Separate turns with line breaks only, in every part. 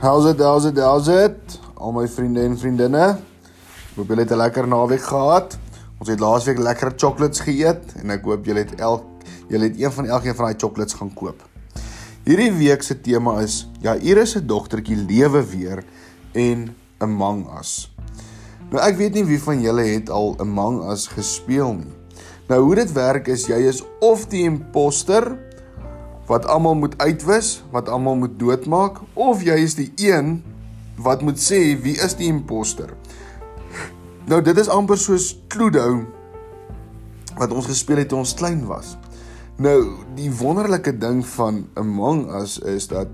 How's it? How's it? How's it? Al my vriende en vriendinne. Hoop julle het 'n lekker naweek gehad. Ons het laasweek lekker chocolates geëet en ek hoop julle het elk julle het een van elkeen van daai chocolates gaan koop. Hierdie week se tema is ja, Iris se dogtertjie lewe weer en Among Us. Nou ek weet nie wie van julle het al Among Us gespeel nie. Nou hoe dit werk is jy is of die imposter wat almal moet uitwis, wat almal moet doodmaak of jy is die een wat moet sê wie is die imposter. Nou dit is amper soos Cluedo wat ons gespeel het toe ons klein was. Nou die wonderlike ding van Among Us is dat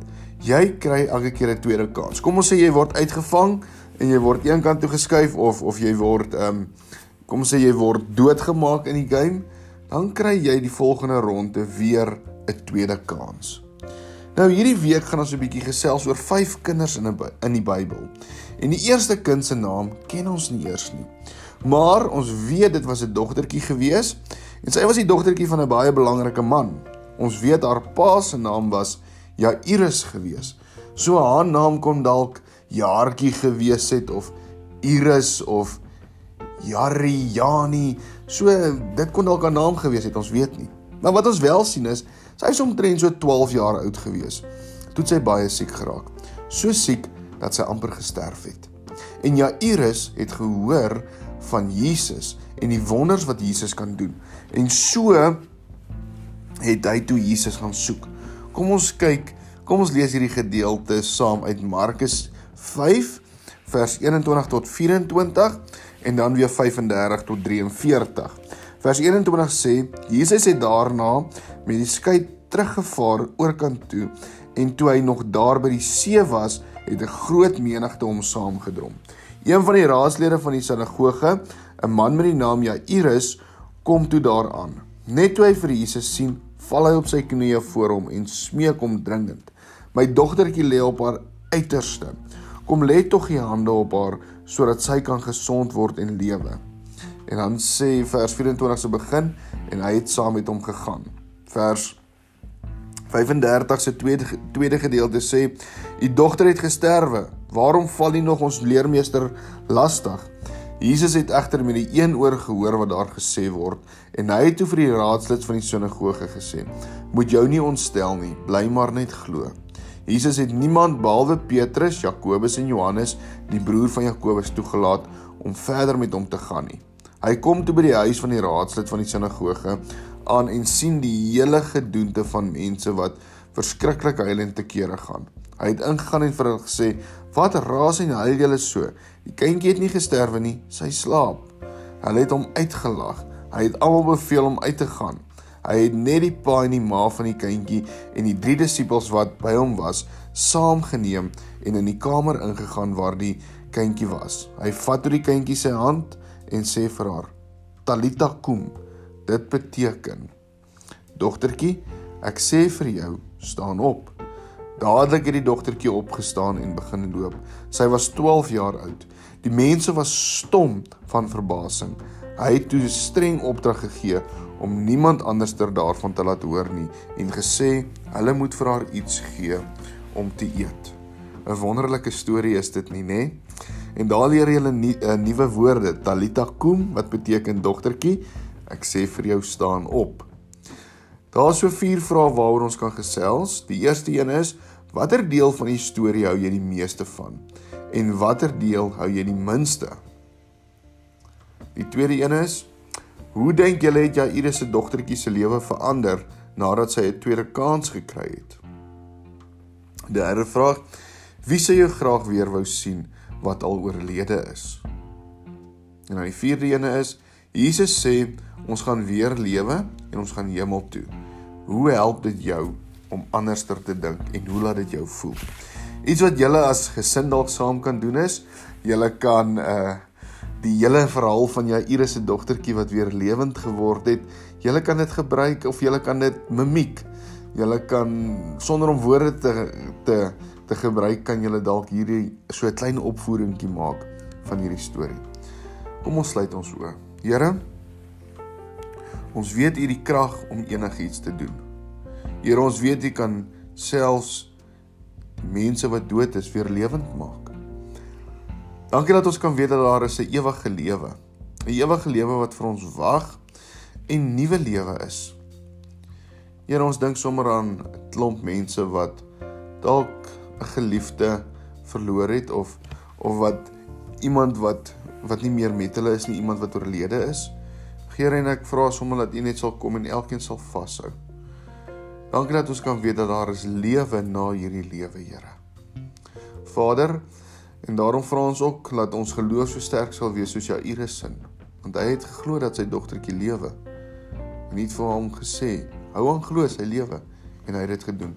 jy kry elke keer 'n tweede kans. Kom ons sê jy word uitgevang en jy word een kant toe geskuif of of jy word ehm um, kom ons sê jy word doodgemaak in die game, dan kry jy die volgende ronde weer 'n tweede kans. Nou hierdie week gaan ons 'n bietjie gesels oor vyf kinders in 'n in die Bybel. En die eerste kind se naam ken ons nie eers nie. Maar ons weet dit was 'n dogtertjie gewees en sy was die dogtertjie van 'n baie belangrike man. Ons weet haar pa se naam was Jairus gewees. So haar naam kon dalk Jaartjie gewees het of Iris of Jariani. So dit kon dalk haar naam gewees het, ons weet nie. Maar wat ons wel sien is Sy is omtrent so 12 jaar oud gewees. Toe sy baie siek geraak. So siek dat sy amper gesterf het. En Jairus het gehoor van Jesus en die wonders wat Jesus kan doen. En so het hy toe Jesus gaan soek. Kom ons kyk, kom ons lees hierdie gedeelte saam uit Markus 5 vers 21 tot 24 en dan weer 35 tot 43. Vers 21 sê Jesus het daarna met die skei teruggevaar oorkant toe en toe hy nog daar by die see was, het 'n groot menigte hom saamgedrom. Een van die raadslede van die sinagoge, 'n man met die naam Jairus, kom toe daaraan. Net toe hy vir Jesus sien, val hy op sy knieë voor hom en smeek hom dringend: "My dogtertjie lê op haar uiterste. Kom lê tog u hande op haar sodat sy kan gesond word en lewe." En dan sê vers 24 se begin en hy het saam met hom gegaan. Vers 35 se tweede tweede gedeelte sê: "U dogter het gesterwe. Waarom val nie nog ons leermeester lastig?" Jesus het egter met die een oor gehoor wat daar gesê word en hy het toe vir die raadslid van die sinagoge gesê: "Moet jou nie ontstel nie, bly maar net glo." Jesus het niemand behalwe Petrus, Jakobus en Johannes, die broer van Jakobus, toegelaat om verder met hom te gaan nie. Hy kom toe by die huis van die raadslid van die sinagoge aan en sien die hele gedoente van mense wat verskriklik huilend te kere gaan. Hy het ingegaan en vir hulle gesê: "Wat raas en huil julle so? Die kindjie het nie gesterwe nie, sy slaap." Hulle het hom uitgelag. Hy het almal beveel om uit te gaan. Hy het net die pa en die ma van die kindjie en die drie disippels wat by hom was, saamgeneem en in die kamer ingegaan waar die kindjie was. Hy vat toe die kindjie se hand en sê vir haar: "Talita kum." Dit beteken: "Dogtertjie, ek sê vir jou, staan op." Dadelik het die dogtertjie opgestaan en begin loop. Sy was 12 jaar oud. Die mense was stom van verbasing. Hy het toe streng opdrag gegee om niemand anderster daarvan te laat hoor nie en gesê hulle moet vir haar iets gee om te eet. 'n Wonderlike storie is dit nie, nê? Nee? En daar leer jy 'n nie, nuwe woorde, Talita kum wat beteken dogtertjie. Ek sê vir jou staan op. Daar's so vier vrae waaroor ons kan gesels. Die eerste een is: watter deel van die storie hou jy die meeste van? En watter deel hou jy die minste? Die tweede een is: hoe dink julle het Jairus se dogtertjie se lewe verander nadat sy 'n tweede kans gekry het? Die derde vraag: wie sou jy graag weer wou sien? Wat al oorlede is. En dan die vierde ene is Jesus sê ons gaan weer lewe en ons gaan hemel toe. Hoe help dit jou om anderster te dink en hoe laat dit jou voel? Iets wat julle as gesin dalk saam kan doen is julle kan uh die hele verhaal van jou Iris se dogtertjie wat weer lewend geword het, julle kan dit gebruik of julle kan dit mimiek. Julle kan sonder om woorde te te te gebruik kan jy dalk hierdie so 'n klein opvoeringkie maak van hierdie storie. Kom ons sluit ons oë. Here, ons weet U die krag om enigiets te doen. Here, ons weet U kan selfs mense wat dood is weer lewend maak. Dankie dat ons kan weet dat daar is 'n ewige lewe. 'n Ewige lewe wat vir ons wag en nuwe lewe is. Here, ons dink sommer aan 'n klomp mense wat dalk 'n geliefde verloor het of of wat iemand wat wat nie meer met hulle is nie, iemand wat oorlede is. Here en ek vra sommer dat U net sal kom en elkeen sal vashou. Dankie dat ons kan weet dat daar is lewe na hierdie lewe, Here. Vader, en daarom vra ons ook dat ons geloof so sterk sal wees soos Jairus se, want hy het geglo dat sy dogtertjie lewe. En nie vir hom gesê, hou aan glo sy lewe en hy het dit gedoen.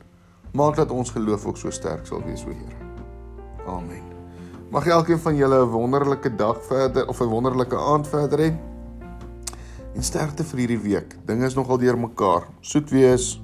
Maak dat ons geloof ook so sterk sal wees, o Here. Amen. Mag elkeen van julle 'n wonderlike dag verder of 'n wonderlike aand verder hê. En sterkte vir hierdie week. Dinge is nogal deurmekaar. Soet wees.